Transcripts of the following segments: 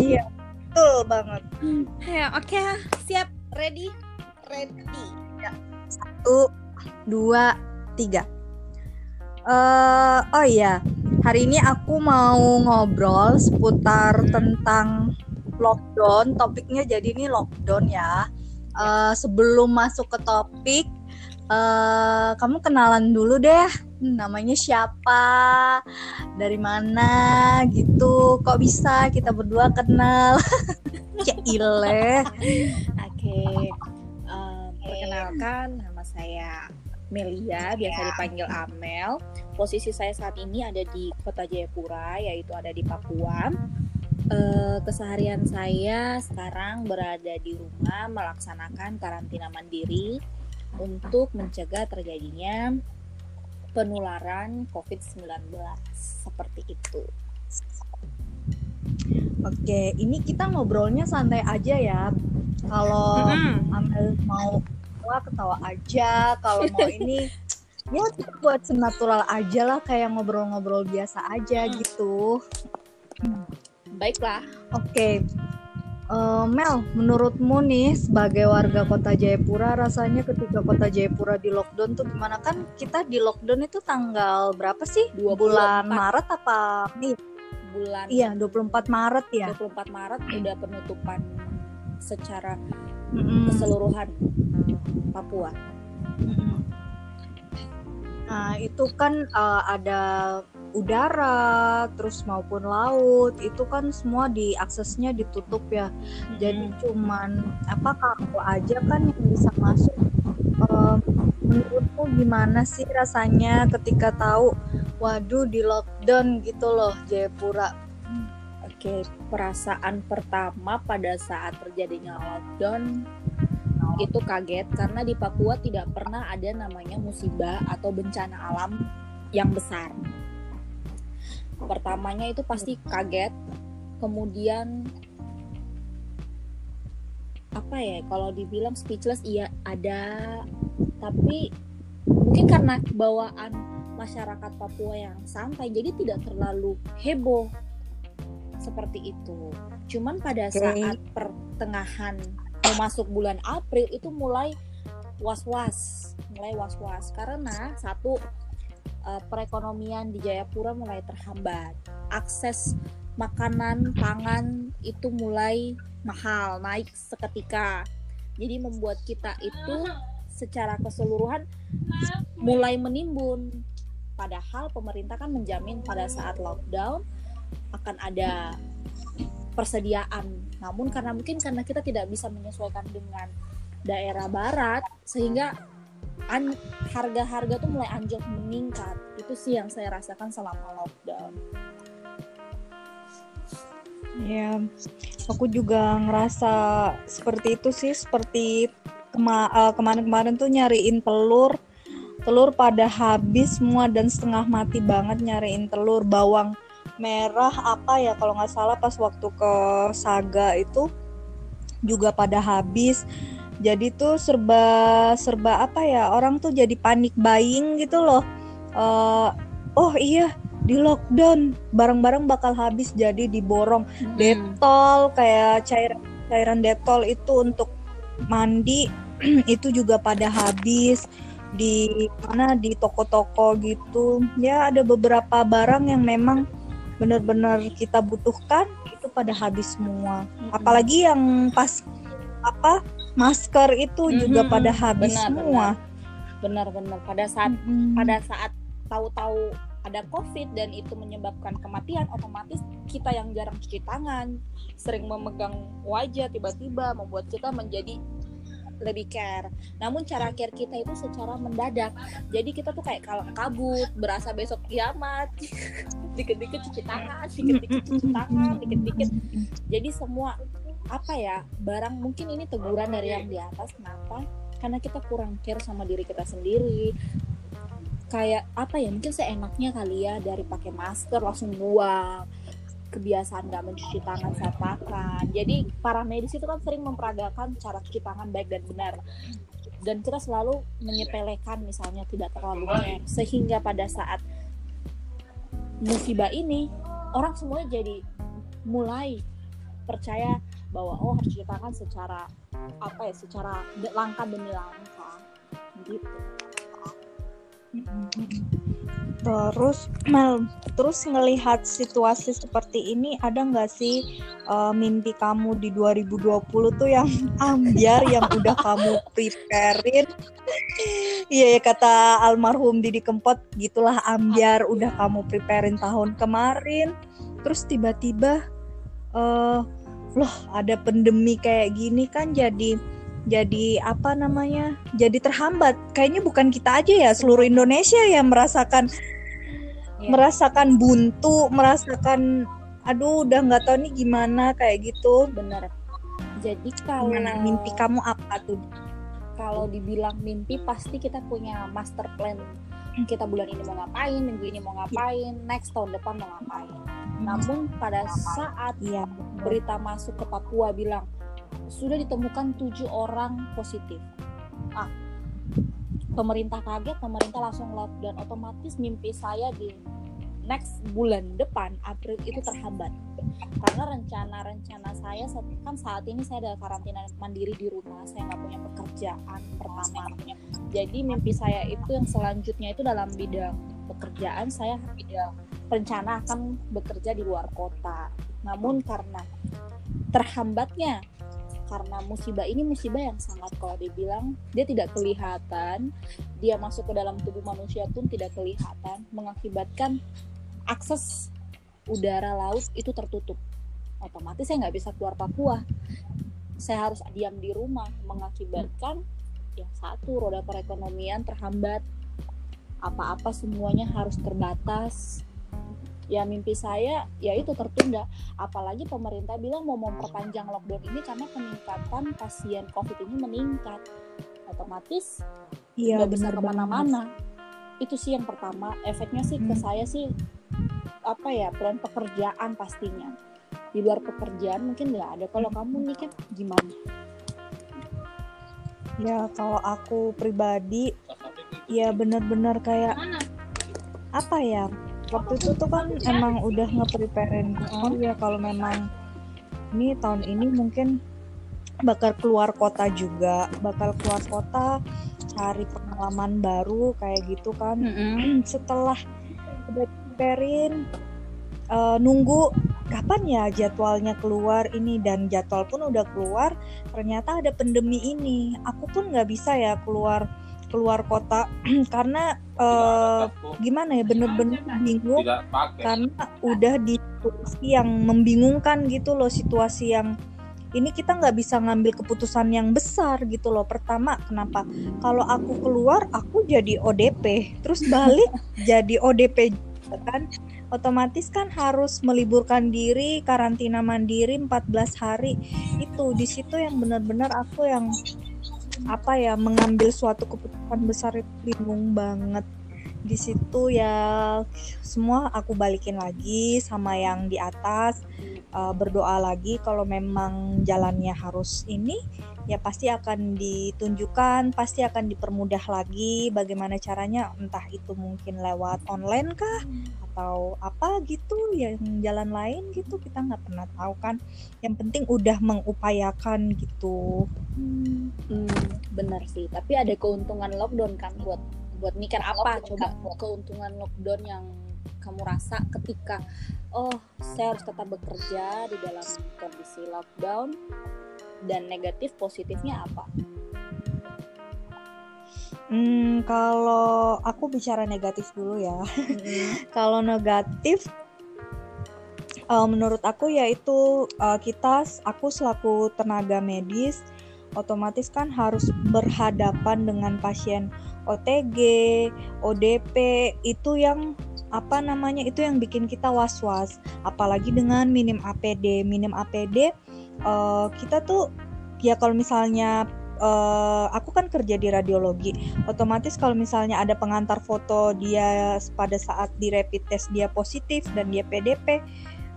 Iya, betul banget. Ya, oke, siap, ready, ready. Ya. Satu, dua, tiga. Uh, oh iya, hari ini aku mau ngobrol seputar tentang lockdown. Topiknya jadi ini lockdown ya. Uh, sebelum masuk ke topik, uh, kamu kenalan dulu deh. Namanya siapa? Dari mana? Gitu. Kok bisa kita berdua kenal? Cile. Oke. Um, perkenalkan, nama saya Melia, biasa dipanggil Amel. Posisi saya saat ini ada di Kota Jayapura, yaitu ada di Papua. Uh, keseharian saya sekarang berada di rumah melaksanakan karantina mandiri untuk mencegah terjadinya penularan COVID-19 seperti itu. Oke, ini kita ngobrolnya santai aja ya. Kalau mm-hmm. Amel mau ketawa ketawa aja kalau mau ini ya buat senatural aja lah kayak ngobrol-ngobrol biasa aja hmm. gitu baiklah oke. Uh, Mel, menurutmu nih sebagai warga kota Jayapura rasanya ketika kota Jayapura di lockdown tuh gimana kan kita di lockdown itu tanggal berapa sih? Dua bulan Maret apa nih? Bulan Iya, 24 Maret ya. 24 Maret udah penutupan secara mm-hmm. keseluruhan Papua. Nah itu kan uh, ada udara, terus maupun laut, itu kan semua diaksesnya ditutup ya. Mm-hmm. Jadi cuman apa kapal aja kan yang bisa masuk. Uh, menurutmu gimana sih rasanya ketika tahu, waduh di lockdown gitu loh Jayapura? Oke, perasaan pertama pada saat terjadinya lockdown itu kaget karena di Papua tidak pernah ada namanya musibah atau bencana alam yang besar. Pertamanya itu pasti kaget, kemudian apa ya kalau dibilang speechless iya ada tapi mungkin karena bawaan masyarakat Papua yang santai jadi tidak terlalu heboh seperti itu. Cuman pada okay. saat pertengahan mau masuk bulan April itu mulai was-was, mulai was-was karena satu uh, perekonomian di Jayapura mulai terhambat. Akses makanan, pangan itu mulai mahal, naik seketika. Jadi membuat kita itu secara keseluruhan mulai menimbun. Padahal pemerintah kan menjamin pada saat lockdown akan ada persediaan. Namun karena mungkin karena kita tidak bisa menyesuaikan dengan daerah barat sehingga harga-harga tuh mulai anjlok meningkat. Itu sih yang saya rasakan selama lockdown. Ya, aku juga ngerasa seperti itu sih, seperti uh, kemarin-kemarin tuh nyariin telur, telur pada habis semua dan setengah mati banget nyariin telur, bawang merah apa ya kalau nggak salah pas waktu ke Saga itu juga pada habis jadi tuh serba serba apa ya orang tuh jadi panik buying gitu loh uh, oh iya di lockdown barang-barang bakal habis jadi diborong hmm. detol kayak cairan cairan detol itu untuk mandi itu juga pada habis di mana di toko-toko gitu ya ada beberapa barang yang memang benar-benar kita butuhkan itu pada habis semua. Mm-hmm. Apalagi yang pas apa masker itu mm-hmm. juga pada habis benar, semua. Benar-benar pada saat mm-hmm. pada saat tahu-tahu ada COVID dan itu menyebabkan kematian, otomatis kita yang jarang cuci tangan, sering memegang wajah tiba-tiba membuat kita menjadi lebih care. Namun cara care kita itu secara mendadak. Jadi kita tuh kayak kalau kabut, berasa besok kiamat. dikit-dikit cuci tangan, dikit-dikit cuci tangan, dikit-dikit. Jadi semua apa ya barang mungkin ini teguran dari yang di atas kenapa? Karena kita kurang care sama diri kita sendiri. Kayak apa ya mungkin seenaknya kali ya dari pakai masker langsung buang kebiasaan nggak mencuci tangan saat makan. Jadi para medis itu kan sering memperagakan cara cuci tangan baik dan benar. Dan kita selalu menyepelekan misalnya tidak terlalu care sehingga pada saat musibah ini orang semuanya jadi mulai percaya bahwa oh harus diceritakan secara apa ya secara langkah demi langkah gitu Terus Mel, terus ngelihat situasi seperti ini ada nggak sih uh, mimpi kamu di 2020 tuh yang ambiar yang udah kamu preparein? Iya ya kata almarhum Didi Kempot gitulah ambiar udah kamu preparein tahun kemarin. Terus tiba-tiba uh, loh ada pandemi kayak gini kan jadi jadi apa namanya jadi terhambat. Kayaknya bukan kita aja ya seluruh Indonesia yang merasakan ya. merasakan buntu merasakan aduh udah nggak tahu nih gimana kayak gitu. Bener. Jadi kalau Gimana, mimpi kamu apa tuh? Kalau dibilang mimpi pasti kita punya master plan kita bulan ini mau ngapain minggu ini mau ngapain next tahun depan mau ngapain namun pada saat ya, berita masuk ke Papua bilang sudah ditemukan tujuh orang positif. Ah, pemerintah kaget, pemerintah langsung lockdown. Otomatis mimpi saya di next bulan depan April itu terhambat. Karena rencana-rencana saya kan saat ini saya ada karantina mandiri di rumah saya nggak punya pekerjaan pertama. Jadi mimpi saya itu yang selanjutnya itu dalam bidang pekerjaan saya bidang rencana akan bekerja di luar kota. Namun karena terhambatnya karena musibah ini musibah yang sangat kalau dibilang dia tidak kelihatan dia masuk ke dalam tubuh manusia pun tidak kelihatan mengakibatkan akses udara laut itu tertutup. Otomatis saya nggak bisa keluar Papua. Saya harus diam di rumah mengakibatkan yang satu roda perekonomian terhambat. Apa-apa semuanya harus terbatas. Ya mimpi saya ya itu tertunda. Apalagi pemerintah bilang mau memperpanjang lockdown ini karena peningkatan pasien covid ini meningkat. Otomatis iya, nggak bisa ke mana-mana itu sih yang pertama. Efeknya sih hmm. ke saya sih apa ya plan pekerjaan pastinya. Di luar pekerjaan mungkin nggak ada. Kalau kamu nih kan gimana? Ya kalau aku pribadi ya benar-benar kayak apa ya waktu itu tuh kan emang udah nge-preparein. Oh ya kalau memang ini tahun ini mungkin bakal keluar kota juga. Bakal keluar kota cari pengalaman baru kayak gitu kan. Mm -hmm. setelah udah preparein uh, nunggu kapan ya jadwalnya keluar ini dan jadwal pun udah keluar ternyata ada pandemi ini. Aku pun nggak bisa ya keluar keluar kota. Karena uh, gimana ya bener-bener bingung. karena udah di situasi yang membingungkan gitu loh situasi yang ini kita nggak bisa ngambil keputusan yang besar gitu loh. Pertama kenapa? Kalau aku keluar aku jadi ODP terus balik jadi ODP kan. Otomatis kan harus meliburkan diri karantina mandiri 14 hari. Itu di situ yang benar-benar aku yang apa ya mengambil suatu keputusan besar itu bingung banget di situ ya semua aku balikin lagi sama yang di atas uh, berdoa lagi kalau memang jalannya harus ini ya pasti akan ditunjukkan pasti akan dipermudah lagi bagaimana caranya entah itu mungkin lewat online kah atau apa gitu yang jalan lain gitu kita nggak pernah tahu kan. Yang penting udah mengupayakan gitu. Hmm, hmm, benar sih tapi ada keuntungan lockdown kan buat buat mikir apa coba keuntungan lockdown yang kamu rasa ketika oh saya harus tetap bekerja di dalam kondisi lockdown dan negatif positifnya apa Hmm, kalau aku bicara negatif dulu ya. Hmm. kalau negatif, uh, menurut aku yaitu uh, kita, aku selaku tenaga medis, otomatis kan harus berhadapan dengan pasien OTG, ODP, itu yang apa namanya itu yang bikin kita was-was. Apalagi dengan minim APD, minim APD, uh, kita tuh ya kalau misalnya uh, aku kan kerja di radiologi. Otomatis kalau misalnya ada pengantar foto dia pada saat di rapid test dia positif dan dia PDP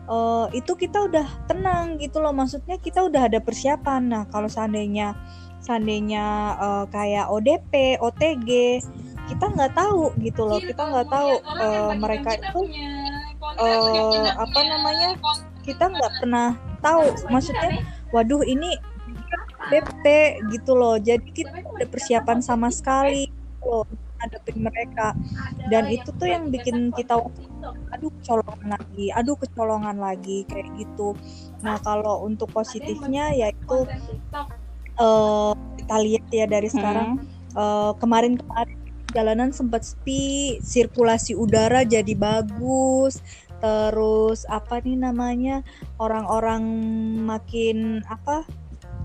uh, eh, itu kita udah tenang gitu loh. Maksudnya kita udah ada persiapan. Nah kalau seandainya seandainya uh, kayak ODP OTG kita nggak tahu gitu loh. Kita nggak tahu uh, mereka itu uh, apa namanya? kita nggak pernah tahu. Maksudnya waduh ini BP gitu loh. Jadi kita ada persiapan sama sekali gitu loh hadapin mereka. dan itu tuh yang bikin kita aduh kecolongan lagi aduh kecolongan lagi kayak gitu. Nah kalau untuk positifnya yaitu uh, kita lihat ya dari sekarang hmm. uh, kemarin-kemarin jalanan sempat sepi sirkulasi udara jadi bagus terus apa nih namanya orang-orang makin apa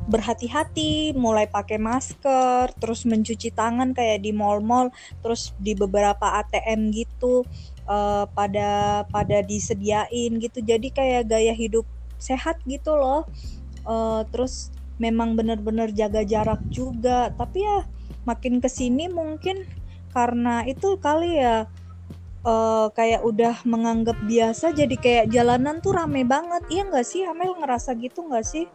berhati-hati, mulai pakai masker, terus mencuci tangan kayak di mall-mall, terus di beberapa ATM gitu uh, pada pada disediain gitu. Jadi kayak gaya hidup sehat gitu loh. Uh, terus memang benar-benar jaga jarak juga. Tapi ya makin ke sini mungkin karena itu kali ya uh, kayak udah menganggap biasa jadi kayak jalanan tuh rame banget. Iya nggak sih Amel? Ngerasa gitu nggak sih?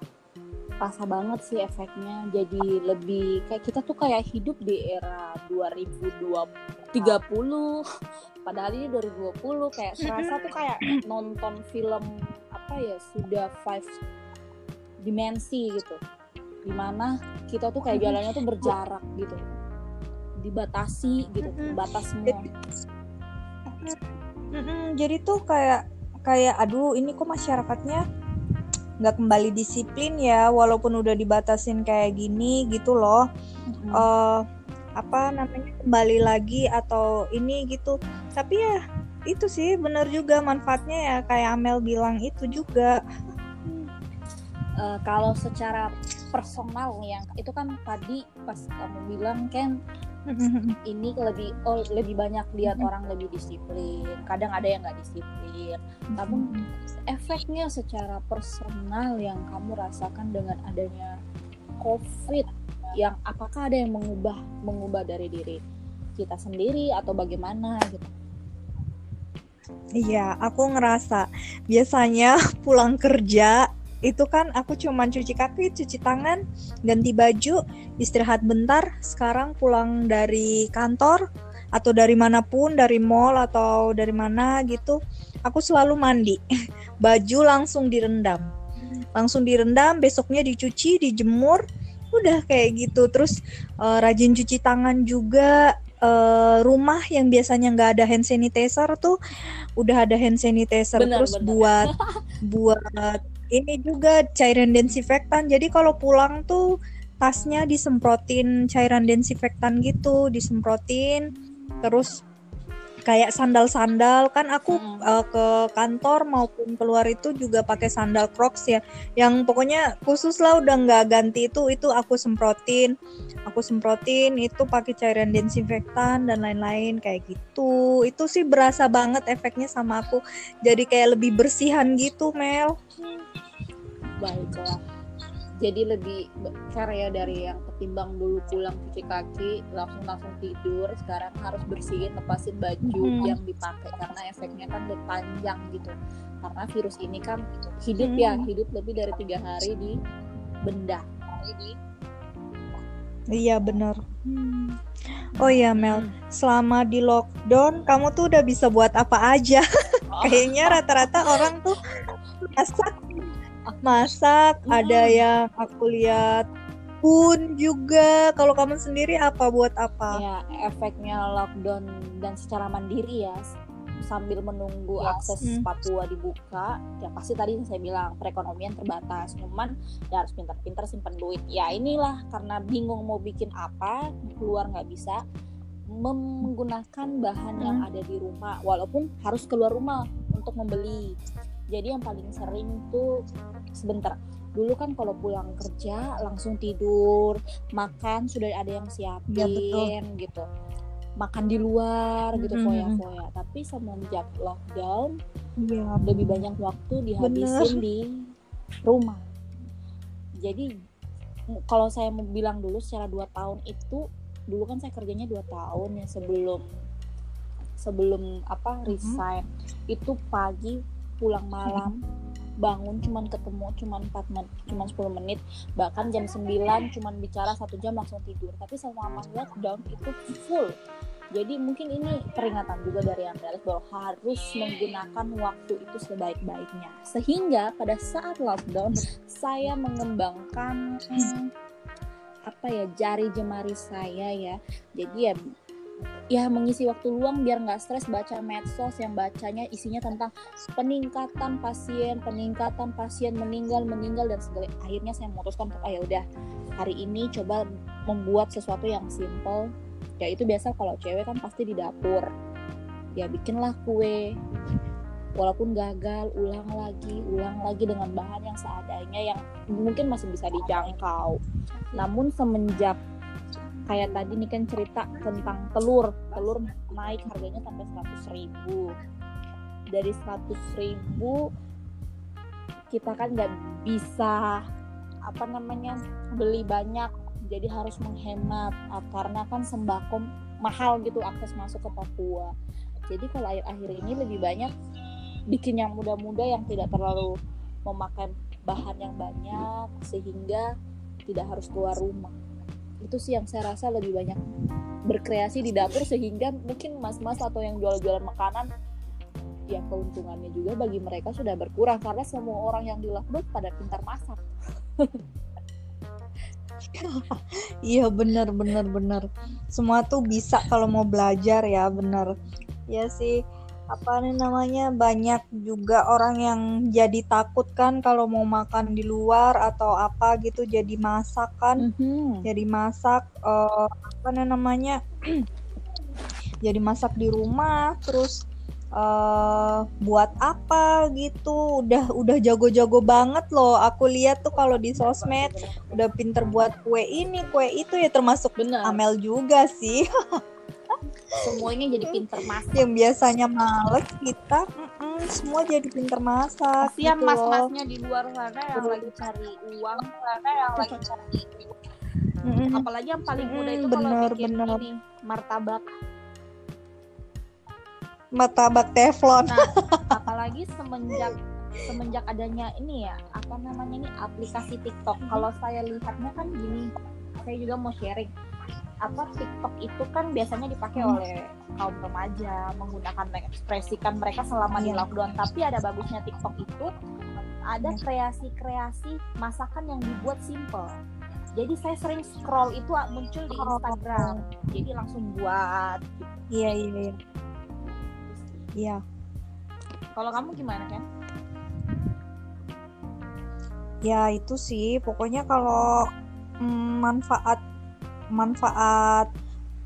Terasa banget sih efeknya. Jadi lebih kayak kita tuh kayak hidup di era 2020 30 padahal ini 2020 kayak serasa tuh kayak nonton film apa ya sudah five dimensi gitu di mana kita tuh kayak jalannya tuh berjarak gitu. Dibatasi gitu batas semua. Jadi tuh kayak kayak aduh ini kok masyarakatnya nggak kembali disiplin ya walaupun udah dibatasin kayak gini gitu loh. Mm-hmm. uh, apa namanya kembali lagi atau ini gitu. Tapi ya itu sih benar juga manfaatnya ya kayak Amel bilang itu juga. Uh, kalau secara personal yang itu kan tadi pas kamu bilang kan ini lebih oh, lebih banyak lihat orang lebih disiplin. Kadang ada yang nggak disiplin. Namun efeknya secara personal yang kamu rasakan dengan adanya covid yang apakah ada yang mengubah mengubah dari diri kita sendiri atau bagaimana gitu? Iya, aku ngerasa biasanya pulang kerja itu kan aku cuma cuci kaki, cuci tangan, ganti baju, istirahat bentar. Sekarang pulang dari kantor atau dari mana pun, dari mall atau dari mana gitu, aku selalu mandi. Baju langsung direndam. Langsung direndam, besoknya dicuci, dijemur, udah kayak gitu. Terus uh, rajin cuci tangan juga. Uh, rumah yang biasanya nggak ada hand sanitizer tuh udah ada hand sanitizer bener, terus bener. buat buat ini juga cairan desinfektan. Jadi kalau pulang tuh tasnya disemprotin cairan desinfektan gitu, disemprotin. Terus kayak sandal-sandal kan aku hmm. uh, ke kantor maupun keluar itu juga pakai sandal Crocs ya. Yang pokoknya khusus lah udah nggak ganti itu itu aku semprotin. Aku semprotin itu pakai cairan desinfektan dan lain-lain kayak gitu. Itu sih berasa banget efeknya sama aku. Jadi kayak lebih bersihan gitu Mel. Baiklah jadi lebih karya dari yang ketimbang dulu pulang cuci kaki langsung langsung tidur sekarang harus bersihin lepasin baju hmm. yang dipakai karena efeknya kan lebih panjang gitu karena virus ini kan hidup ya, hmm. ya hidup lebih dari tiga hari di benda iya benar hmm. oh iya Mel selama di lockdown kamu tuh udah bisa buat apa aja oh. kayaknya rata-rata orang tuh masak masak hmm. ada yang aku lihat pun juga kalau kamu sendiri apa buat apa ya efeknya lockdown dan secara mandiri ya sambil menunggu yes. akses hmm. Papua dibuka ya pasti tadi yang saya bilang perekonomian terbatas cuman ya harus pintar-pintar simpan duit ya inilah karena bingung mau bikin apa keluar nggak bisa menggunakan bahan hmm. yang ada di rumah walaupun harus keluar rumah untuk membeli jadi yang paling sering tuh sebentar dulu kan kalau pulang kerja langsung tidur makan sudah ada yang siapin ya, betul. gitu makan di luar gitu foya-foya tapi semenjak lockdown ya. lebih banyak waktu dihabisin Bener. di rumah jadi kalau saya mau bilang dulu secara dua tahun itu dulu kan saya kerjanya dua tahun ya sebelum sebelum apa resign mm-hmm. itu pagi pulang malam bangun cuman ketemu cuman 4 menit cuman 10 menit bahkan jam 9 cuman bicara satu jam langsung tidur. Tapi selama lockdown itu full. Jadi mungkin ini peringatan juga dari Amelis bahwa harus menggunakan waktu itu sebaik-baiknya. Sehingga pada saat lockdown saya mengembangkan apa ya jari jemari saya ya. Jadi ya ya mengisi waktu luang biar nggak stres baca medsos yang bacanya isinya tentang peningkatan pasien peningkatan pasien meninggal meninggal dan segala. Akhirnya saya memutuskan untuk ah udah hari ini coba membuat sesuatu yang simple. Ya itu biasa kalau cewek kan pasti di dapur. Ya bikinlah kue. Walaupun gagal ulang lagi ulang lagi dengan bahan yang seadanya yang mungkin masih bisa dijangkau. Namun semenjak kayak tadi nih kan cerita tentang telur. Telur naik harganya sampai 100 ribu. Dari 100 ribu kita kan nggak bisa apa namanya beli banyak. Jadi harus menghemat ah, karena kan sembako mahal gitu akses masuk ke Papua. Jadi kalau akhir-akhir ini lebih banyak bikin yang muda-muda yang tidak terlalu memakai bahan yang banyak sehingga tidak harus keluar rumah itu sih yang saya rasa lebih banyak berkreasi di dapur sehingga mungkin mas-mas atau yang jual-jualan makanan ya keuntungannya juga bagi mereka sudah berkurang karena semua orang yang di lockdown pada pintar masak. Iya bener bener bener semua tuh bisa kalau mau belajar ya bener ya sih apa nih namanya banyak juga orang yang jadi takut kan kalau mau makan di luar atau apa gitu jadi masak kan mm-hmm. jadi masak uh, apa nih namanya jadi masak di rumah terus uh, buat apa gitu udah udah jago-jago banget loh aku lihat tuh kalau di sosmed udah pinter buat kue ini kue itu ya termasuk Bener. Amel juga sih semuanya jadi pinter masak. Yang biasanya males kita mm -mm, semua jadi pinter masak kasihan gitu mas-masnya di luar sana yang lagi cari uang sana yang lagi cari mm -mm. apalagi yang paling mudah itu bener, kalau bikin bener. ini martabak. Martabak teflon. Nah apalagi semenjak semenjak adanya ini ya apa namanya ini aplikasi TikTok. Kalau saya lihatnya kan gini saya juga mau sharing apa TikTok itu kan biasanya dipakai hmm. oleh kaum remaja menggunakan mengekspresikan mereka selama di iya. lockdown. Tapi ada bagusnya TikTok itu ada iya. kreasi-kreasi masakan yang dibuat simple. Jadi saya sering scroll itu muncul di Instagram. Jadi langsung buat. Iya iya iya. Iya. Kalau kamu gimana kan ya itu sih. Pokoknya kalau mm, manfaat manfaat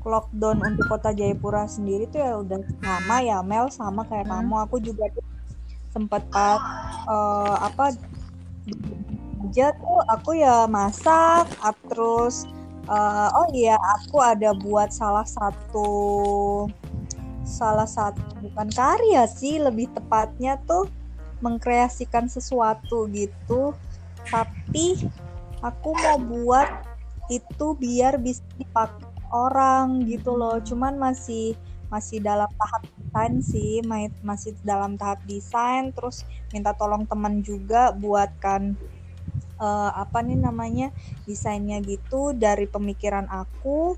lockdown untuk kota Jayapura sendiri tuh ya udah sama ya Mel sama kayak hmm. kamu aku juga tuh sempat uh, apa aja tuh aku ya masak terus uh, oh iya aku ada buat salah satu salah satu bukan karya sih lebih tepatnya tuh mengkreasikan sesuatu gitu tapi aku mau buat itu biar bisa dipakai orang gitu loh. Cuman masih masih dalam tahap desain sih masih dalam tahap desain. Terus minta tolong teman juga buatkan uh, apa nih namanya desainnya gitu dari pemikiran aku.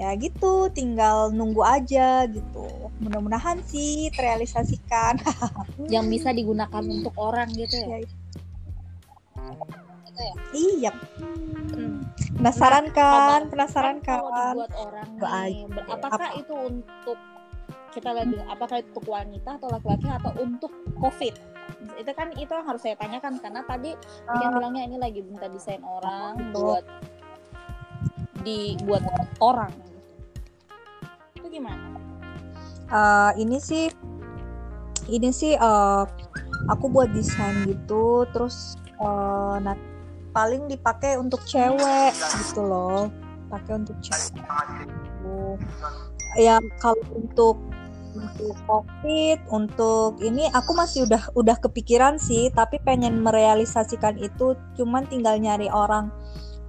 Ya gitu tinggal nunggu aja gitu. Mudah-mudahan sih terrealisasikan. Yang bisa digunakan untuk orang gitu ya, ya ya iya. Hmm. penasaran nah, kan? penasaran kan, kan? buat orang nih. Apakah apa? itu untuk kita lihat dulu apakah itu untuk wanita atau laki-laki atau untuk covid? Itu kan itu yang harus saya tanyakan karena tadi uh, dia bilangnya ini lagi minta desain orang buat dibuat orang. Itu gimana? Uh, ini sih ini sih uh, aku buat desain gitu terus uh, nanti paling dipakai untuk cewek gitu loh. Pakai untuk cewek. Ya kalau untuk untuk covid untuk ini aku masih udah udah kepikiran sih tapi pengen merealisasikan itu cuman tinggal nyari orang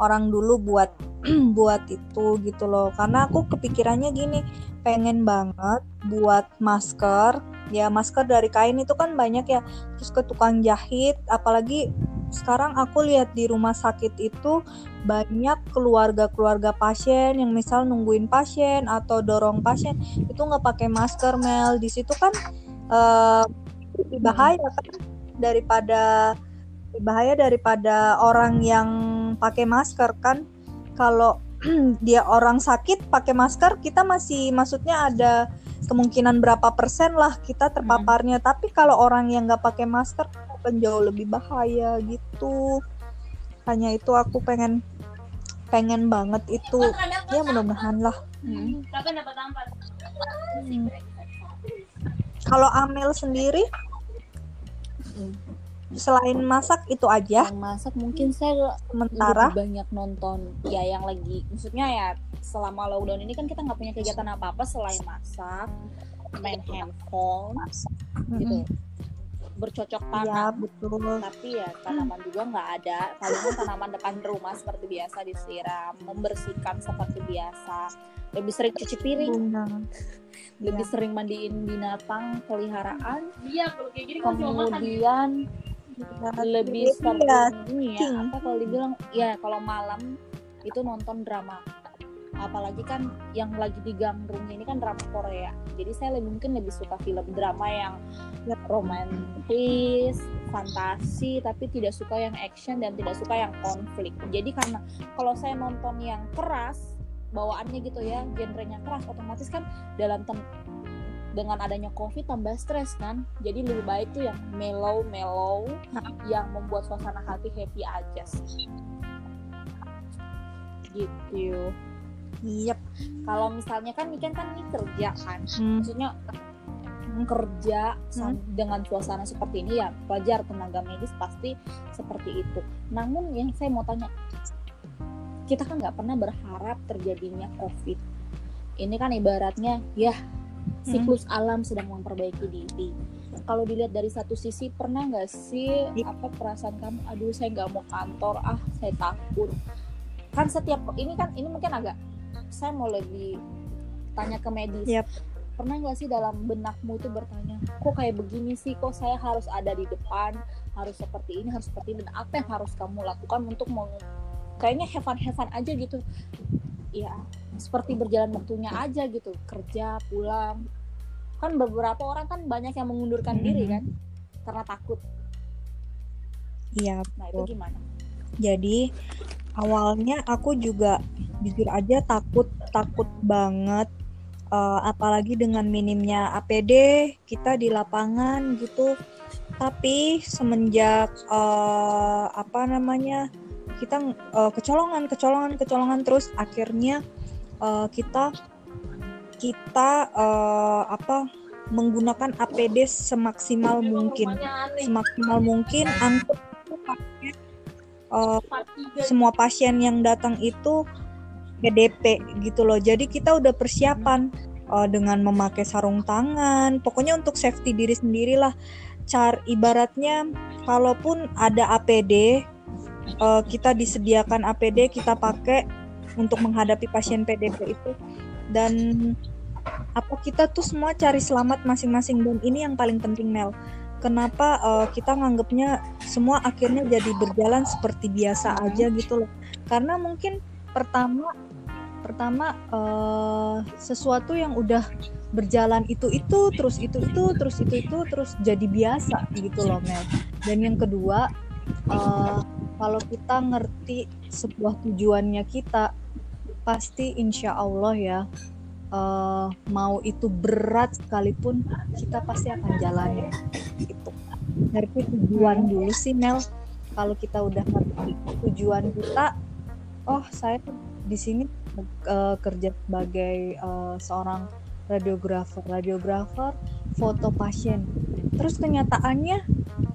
orang dulu buat buat itu gitu loh. Karena aku kepikirannya gini pengen banget buat masker ya masker dari kain itu kan banyak ya. Terus ke tukang jahit apalagi sekarang aku lihat di rumah sakit itu banyak keluarga-keluarga pasien yang misal nungguin pasien atau dorong pasien itu nggak pakai masker Mel. Di situ kan uh, bahaya kan? Daripada bahaya daripada orang yang pakai masker kan? Kalau dia orang sakit pakai masker kita masih maksudnya ada kemungkinan berapa persen lah kita terpaparnya. Hmm. tapi kalau orang yang nggak pakai masker akan jauh lebih bahaya gitu. Hanya itu aku pengen pengen banget itu. Ya mudah-mudahan lah. Hmm. hmm. kalau Amel sendiri selain masak itu aja. Yang masak mungkin saya sementara. lebih banyak nonton. Ya yang lagi maksudnya ya selama lockdown ini kan kita nggak punya kegiatan apa apa selain masak main handphone mm-hmm. gitu. Bercocok tanam. ya, betul. tapi ya tanaman juga nggak ada. Palingan tanaman depan rumah seperti biasa disiram membersihkan seperti biasa. Lebih sering cuci piring. Lebih ya. sering mandiin binatang peliharaan. Iya kalau kayak gini kemudian lebih seperti ini ya apa kalau dibilang ya kalau malam itu nonton drama. Apalagi kan yang lagi digandrungnya ini kan drama Korea. Jadi saya lebih mungkin lebih suka film drama yang romantis fantasi tapi tidak suka yang action dan tidak suka yang konflik. Jadi karena kalau saya nonton yang keras bawaannya gitu ya genrenya keras otomatis kan dalam dengan adanya covid tambah stres kan jadi lebih baik tuh yang mellow mellow yang membuat suasana hati happy aja sih gitu Yep. Kalau misalnya kan Niken kan ini kerja kan, hmm. maksudnya kerja hmm. dengan suasana seperti ini ya wajar tenaga medis pasti seperti itu. Namun yang saya mau tanya, kita kan nggak pernah berharap terjadinya COVID. Ini kan ibaratnya ya siklus hmm. alam sedang memperbaiki diri. Kalau dilihat dari satu sisi pernah nggak sih iya. apa perasaan kamu aduh saya nggak mau kantor ah saya takut. Kan setiap ini kan ini mungkin agak saya mau lebih tanya ke medis. Yep. pernah nggak sih dalam benakmu itu bertanya kok kayak begini sih? Kok saya harus ada di depan? Harus seperti ini harus seperti ini dan apa yang harus kamu lakukan untuk mau kayaknya have fun aja gitu. Ya seperti berjalan waktunya aja gitu. Kerja pulang. Kan beberapa orang kan banyak yang mengundurkan mm -hmm. diri kan karena takut. Iya nah itu gimana? Jadi awalnya aku juga jujur aja takut takut banget uh, apalagi dengan minimnya APD kita di lapangan gitu. Tapi semenjak uh, apa namanya kita uh, kecolongan kecolongan kecolongan terus akhirnya uh, kita kita uh, apa menggunakan APD semaksimal mungkin. semaksimal mungkin angkut uh, semua pasien yang datang itu PDP gitu loh. Jadi kita udah persiapan uh, dengan memakai sarung tangan. Pokoknya untuk safety diri sendirilah. Car ibaratnya kalaupun ada APD uh, kita disediakan APD kita pakai untuk menghadapi pasien PDP itu. Dan apa kita tuh semua cari selamat masing-masing. Dan ini yang paling penting Mel. Kenapa uh, kita nganggapnya semua akhirnya jadi berjalan seperti biasa aja gitu loh. Karena mungkin pertama pertama uh, sesuatu yang udah berjalan itu itu terus itu itu terus itu itu terus jadi biasa gitu loh Mel. Dan yang kedua uh, kalau kita ngerti sebuah tujuannya kita pasti insya Allah ya uh, mau itu berat sekalipun kita pasti akan jalani. Itu ngerti tujuan dulu sih Mel. Kalau kita udah ngerti tujuan kita oh saya di sini uh, kerja sebagai uh, seorang radiografer radiografer foto pasien. Terus kenyataannya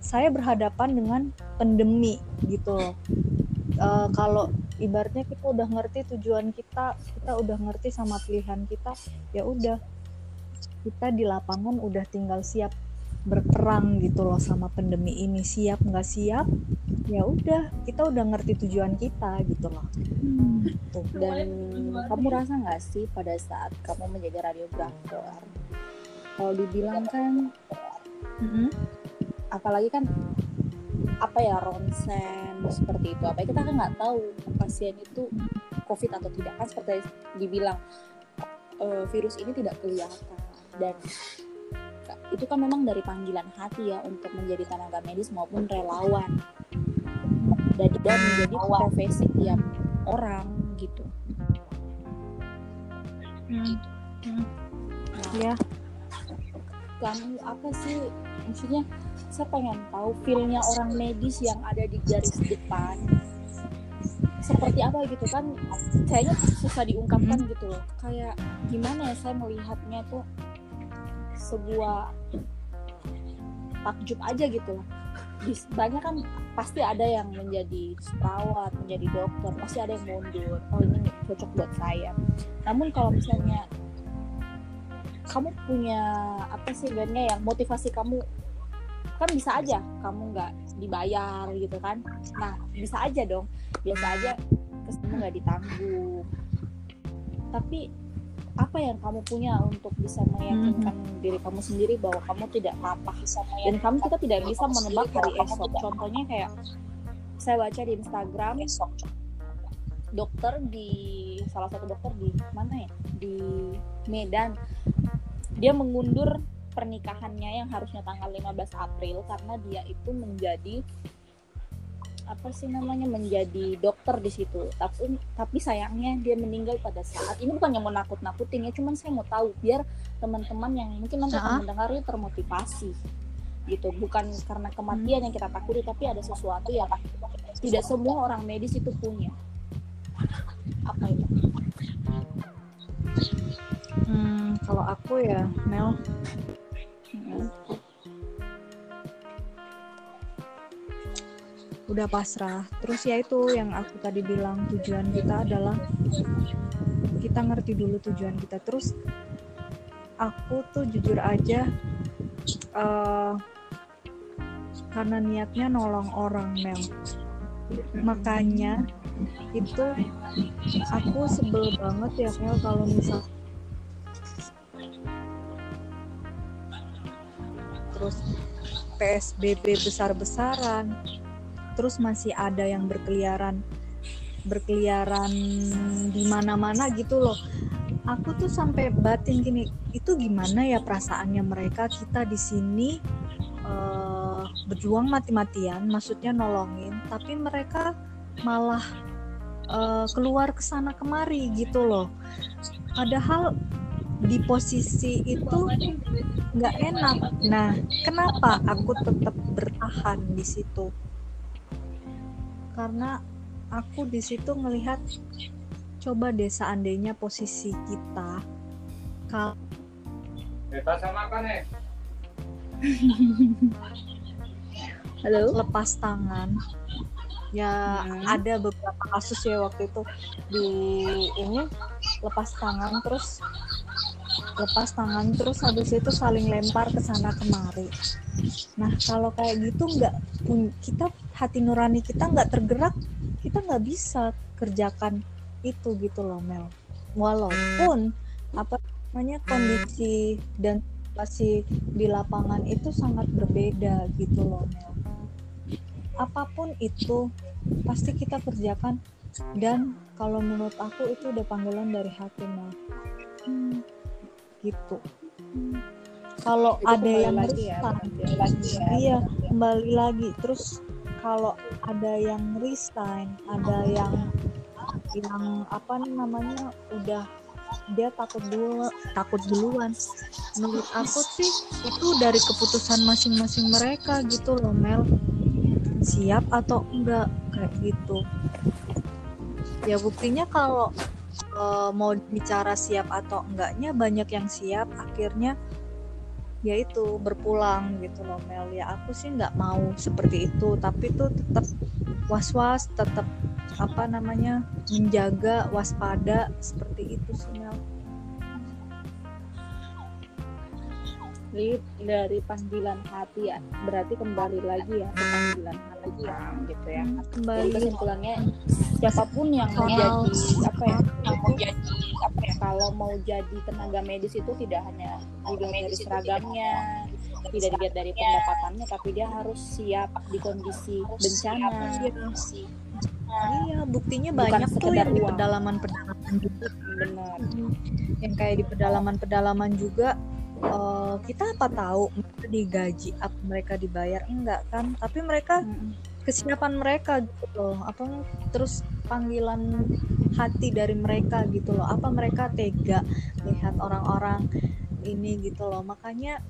saya berhadapan dengan pandemi gitu loh uh, kalau ibaratnya kita udah ngerti tujuan kita kita udah ngerti sama pilihan kita ya udah. Kita di lapangan udah tinggal siap berperang gitu loh sama pandemi ini. Siap nggak siap ya udah. Kita udah ngerti tujuan kita gitu loh. Hmm. dan kamu rasa nggak sih pada saat kamu menjadi radiografer kalau dibilang kan mm -hmm. apalagi kan apa ya ronsen seperti itu apa kita kan nggak tahu pasien itu covid atau tidak kan seperti dibilang uh, virus ini tidak kelihatan dan itu kan memang dari panggilan hati ya untuk menjadi tenaga medis maupun relawan dan dan menjadi profesi tiap orang gitu. Hmm. Hmm. Nah, Ya, kamu apa sih maksudnya saya pengen tahu feelnya orang medis yang ada di garis depan. Seperti apa gitu kan kayaknya susah diungkapkan gitu loh. Kayak gimana ya saya melihatnya tuh sebuah takjub aja gitu loh. Banyak kan pasti ada yang menjadi perawat menjadi dokter pasti ada yang mundur. Oh ini cocok buat saya. Namun kalau misalnya kamu punya apa sih sebenarnya yang motivasi kamu kan bisa aja kamu nggak dibayar gitu kan. Nah bisa aja dong. Biasa aja kamu nggak ditanggung. Tapi apa yang kamu punya untuk bisa meyakinkan diri kamu sendiri bahwa kamu tidak apa-apa dan kamu kita tidak bisa menebak hari esok. contohnya kayak saya baca di Instagram dokter di salah satu dokter di mana ya? Di Medan. Dia mengundur pernikahannya yang harusnya tanggal 15 April karena dia itu menjadi apa sih namanya menjadi dokter di situ. Tapi tapi sayangnya dia meninggal pada saat ini bukan yang mau nakut nakutin ya cuman saya mau tahu biar teman-teman yang mungkin nanti akan mendengar itu termotivasi gitu. Bukan karena kematian yang kita takuti tapi ada sesuatu yang tidak semua orang medis itu punya. Apa itu? Hmm, kalau aku ya, Mel, Udah pasrah. Terus ya itu yang aku tadi bilang tujuan kita adalah kita ngerti dulu tujuan kita. Terus aku tuh jujur aja eh, karena niatnya nolong orang Mel. Makanya itu aku sebel banget ya Mel kalau misal terus PSBB besar-besaran. Terus masih ada yang berkeliaran berkeliaran di mana-mana gitu loh. Aku tuh sampai batin gini itu gimana ya perasaannya mereka? Kita di sini eh, berjuang mati-matian maksudnya nolongin tapi mereka malah eh, keluar ke sana kemari gitu loh. Padahal di posisi itu nggak enak. Nah kenapa aku tetap bertahan di situ? Karena aku di situ ngelihat coba deh seandainya posisi kita kalau Bebas sama makan nih. halo? Lepas tangan ya Hmm. ada beberapa kasus ya waktu itu di ini lepas tangan terus lepas tangan terus habis itu saling lempar ke sana kemari. Nah kalau kayak gitu nggak pun- kita hati nurani kita nggak tergerak kita nggak bisa kerjakan itu gitu loh Mel. Walaupun apa namanya kondisi dan situasi di lapangan itu sangat berbeda gitu loh Mel apa pun itu pasti kita kerjakan. Dan kalau menurut aku itu udah panggilan dari hati Mel Hmm, gitu. Kalau Itu ada yang lagi ya, lagi ya. iya kembali lagi. Terus kalau ada yang resign ada yang yang apa namanya udah dia takut dulu takut duluan. Menurut aku sih itu dari keputusan masing-masing mereka gitu loh Mel siap atau enggak kayak gitu. Ya buktinya kalau eh, mau bicara siap atau enggaknya banyak yang siap akhirnya yaitu berpulang gitu loh Mel. Ya aku sih nggak mau seperti itu tapi tuh tetap was-was tetap apa namanya menjaga waspada seperti itu sih Mel Jadi dari panggilan hati ya. Berarti kembali lagi ya ke panggilan hati ya gitu ya. Jadi kembali kesimpulannya siapa pun yang mau jadi apa ya mau jadi apa ya kalau mau jadi tenaga medis itu tidak hanya dilihat dari seragamnya tidak dilihat dari pendapatannya tapi dia harus siap di kondisi bencana. Iya, buktinya Bukan banyak tuh sekedar yang di uang. pedalaman-pedalaman juga. benar. Yang kayak di pedalaman-pedalaman juga eh, kita apa tahu mereka digaji apa mereka dibayar? Enggak kan? Tapi mereka kesiapan mereka gitu loh. Apa terus panggilan hati dari mereka gitu loh. Apa mereka tega lihat orang-orang ini gitu loh. Makanya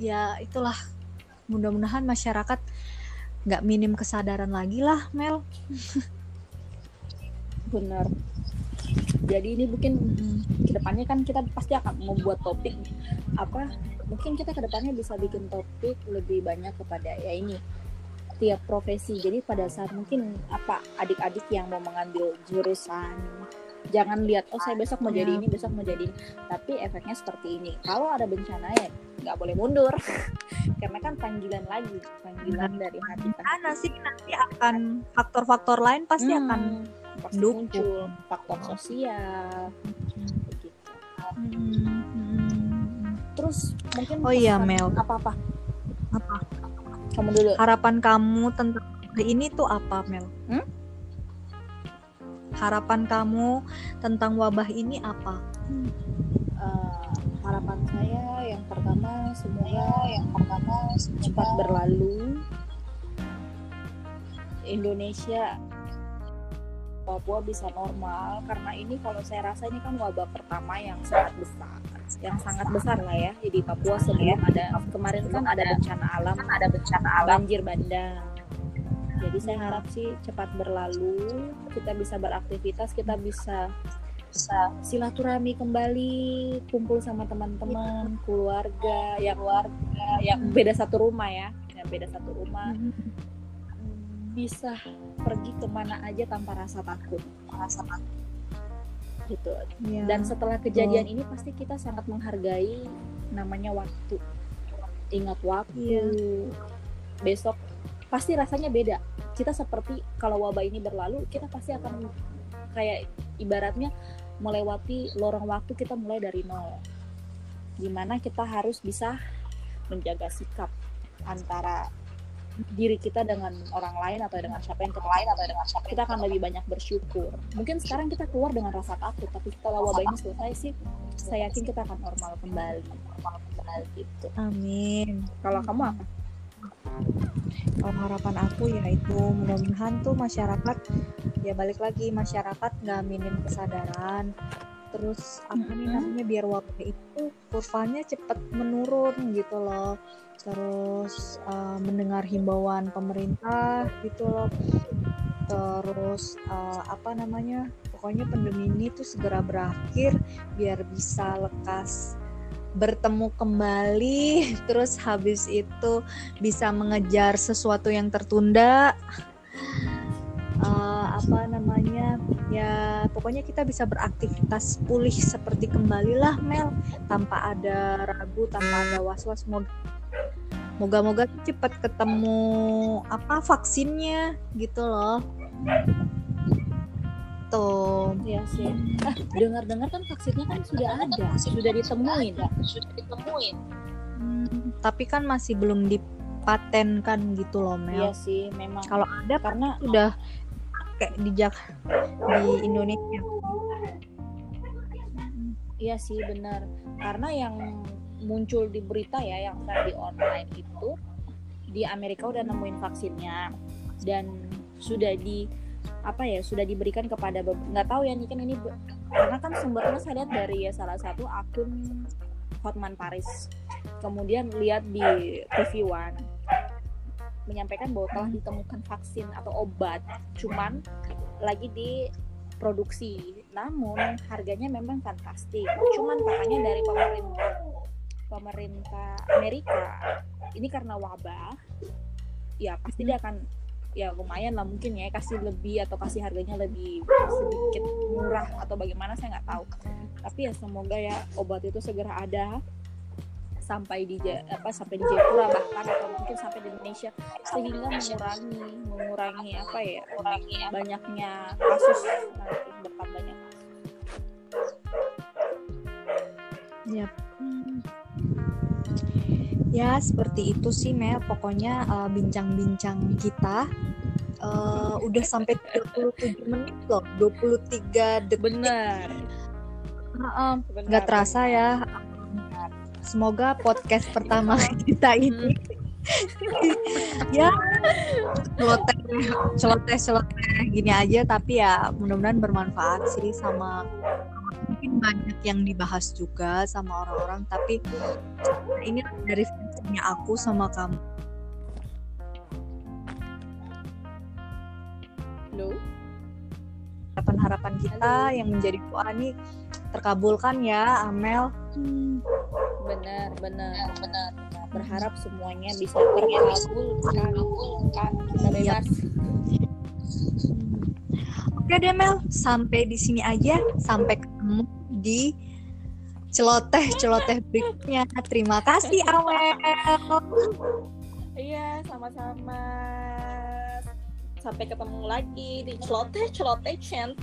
ya itulah. Mudah-mudahan masyarakat nggak minim kesadaran lagi lah Mel. Benar jadi ini mungkin ke depannya kan kita pasti akan membuat topik apa mungkin kita ke depannya bisa bikin topik lebih banyak kepada ya ini tiap profesi. Jadi pada saat mungkin apa adik-adik yang mau mengambil jurusan jangan lihat oh saya besok mau jadi Ya. ini besok mau jadi ini. Tapi efeknya seperti ini. Kalau ada bencana ya nggak boleh mundur. Karena kan panggilan lagi panggilan dari hati kan. Sih nanti akan faktor-faktor lain pasti Hmm, akan pasti mendukung. muncul faktor sosial. Begitu Hmm, terus mungkin Oh iya, Mel. apa apa? Apa? Kamu dulu. Harapan kamu tentang ini tuh apa Mel? Hmm? harapan kamu tentang wabah ini apa? Eh, harapan saya yang pertama semoga yang pertama cepat berlalu. Indonesia Papua bisa normal karena ini kalau saya rasa ini kan wabah pertama yang sangat besar yang sangat besar lah ya jadi Papua sebelum ada kemarin kan ada bencana alam ada bencana alam. banjir bandang. Jadi saya harap sih cepat berlalu kita bisa beraktivitas kita bisa bisa silaturahmi kembali kumpul sama teman-teman keluarga yang keluarga yang beda satu rumah ya yang beda satu rumah bisa pergi ke mana aja tanpa rasa takut. Rasa takut. Gitu. Ya. dan setelah kejadian ini pasti kita sangat menghargai namanya waktu. Ingat waktu. Iya. besok pasti rasanya beda. Kita seperti kalau wabah ini berlalu kita pasti akan kayak ibaratnya melewati lorong waktu kita mulai dari nol. Di mana kita harus bisa menjaga sikap antara diri kita dengan orang lain atau dengan siapa yang kita lain atau dengan siapa kita akan lebih banyak bersyukur. Mungkin sekarang kita keluar dengan rasa takut tapi setelah wabah ini selesai sih. Saya yakin kita akan normal kembali. Normal kembali gitu. Amin. Kalau kamu apa? Kalau harapan aku ya itu mudah-mudahan tuh masyarakat ya balik lagi masyarakat nggak minim kesadaran. Terus apa nih namanya biar wabah itu kurvanya cepet menurun gitu loh. Terus eh, mendengar himbauan pemerintah gitu loh. Terus eh, apa namanya pokoknya pandemi ini tuh segera berakhir biar bisa lekas bertemu kembali. Terus habis itu bisa mengejar sesuatu yang tertunda apa namanya ya pokoknya kita bisa beraktivitas pulih seperti kembalilah Mel tanpa ada ragu tanpa ada was-was Mo- moga-moga cepat ketemu apa vaksinnya gitu loh tuh Iya sih. Ah, dengar-dengar kan vaksinnya kan sudah ada, sudah ditemuin. Sudah ditemuin. Hmm, tapi kan masih belum dipatenkan gitu loh Iya Mel sih, memang kalau ada karena sudah kayak di Jak di Indonesia. Iya sih benar. Karena yang muncul di berita ya, yang saya di online itu di Amerika udah nemuin vaksinnya. Dan sudah di apa ya sudah diberikan kepada nggak tahu ya ini kan ini karena kan sumbernya saya lihat dari ya salah satu akun Hotman Paris. Kemudian lihat di TV One menyampaikan bahwa telah ditemukan vaksin atau obat cuman lagi diproduksi namun harganya memang fantastis cuman katanya dari pemerintah pemerintah Amerika ini karena wabah ya pasti dia akan ya lumayan lah mungkin ya kasih lebih atau kasih harganya lebih sedikit murah atau bagaimana saya nggak tahu. Tapi ya semoga ya obat itu segera ada sampai di apa sampai di Jayapura bahkan atau mungkin sampai di Indonesia sehingga mengurangi mengurangi apa ya banyaknya kasus nanti kasus Yap. Hmm. Ya, seperti itu sih Mel. Pokoknya eh, bincang-bincang kita eh, udah sampai 37 menit loh, 23 detik. Bener. Nggak terasa ya. Semoga podcast pertama kita ini. Ya. Celoteh celoteh celoteh gini aja tapi ya mudah-mudahan bermanfaat sih sama mungkin banyak yang dibahas juga sama orang-orang tapi ini dari versinya aku sama kamu. Halo? harapan-harapan kita yang menjadi doa nih terkabulkan ya Amel Benar, benar, benar. Berharap semuanya bisa terkabulkan. Kita Iya. bebas. Oke deh Mel, sampai di sini aja. Sampai ketemu di celoteh-celoteh berikutnya. Terima kasih Amel. Iya, sama-sama. Sampai ketemu lagi di celoteh celoteh chant.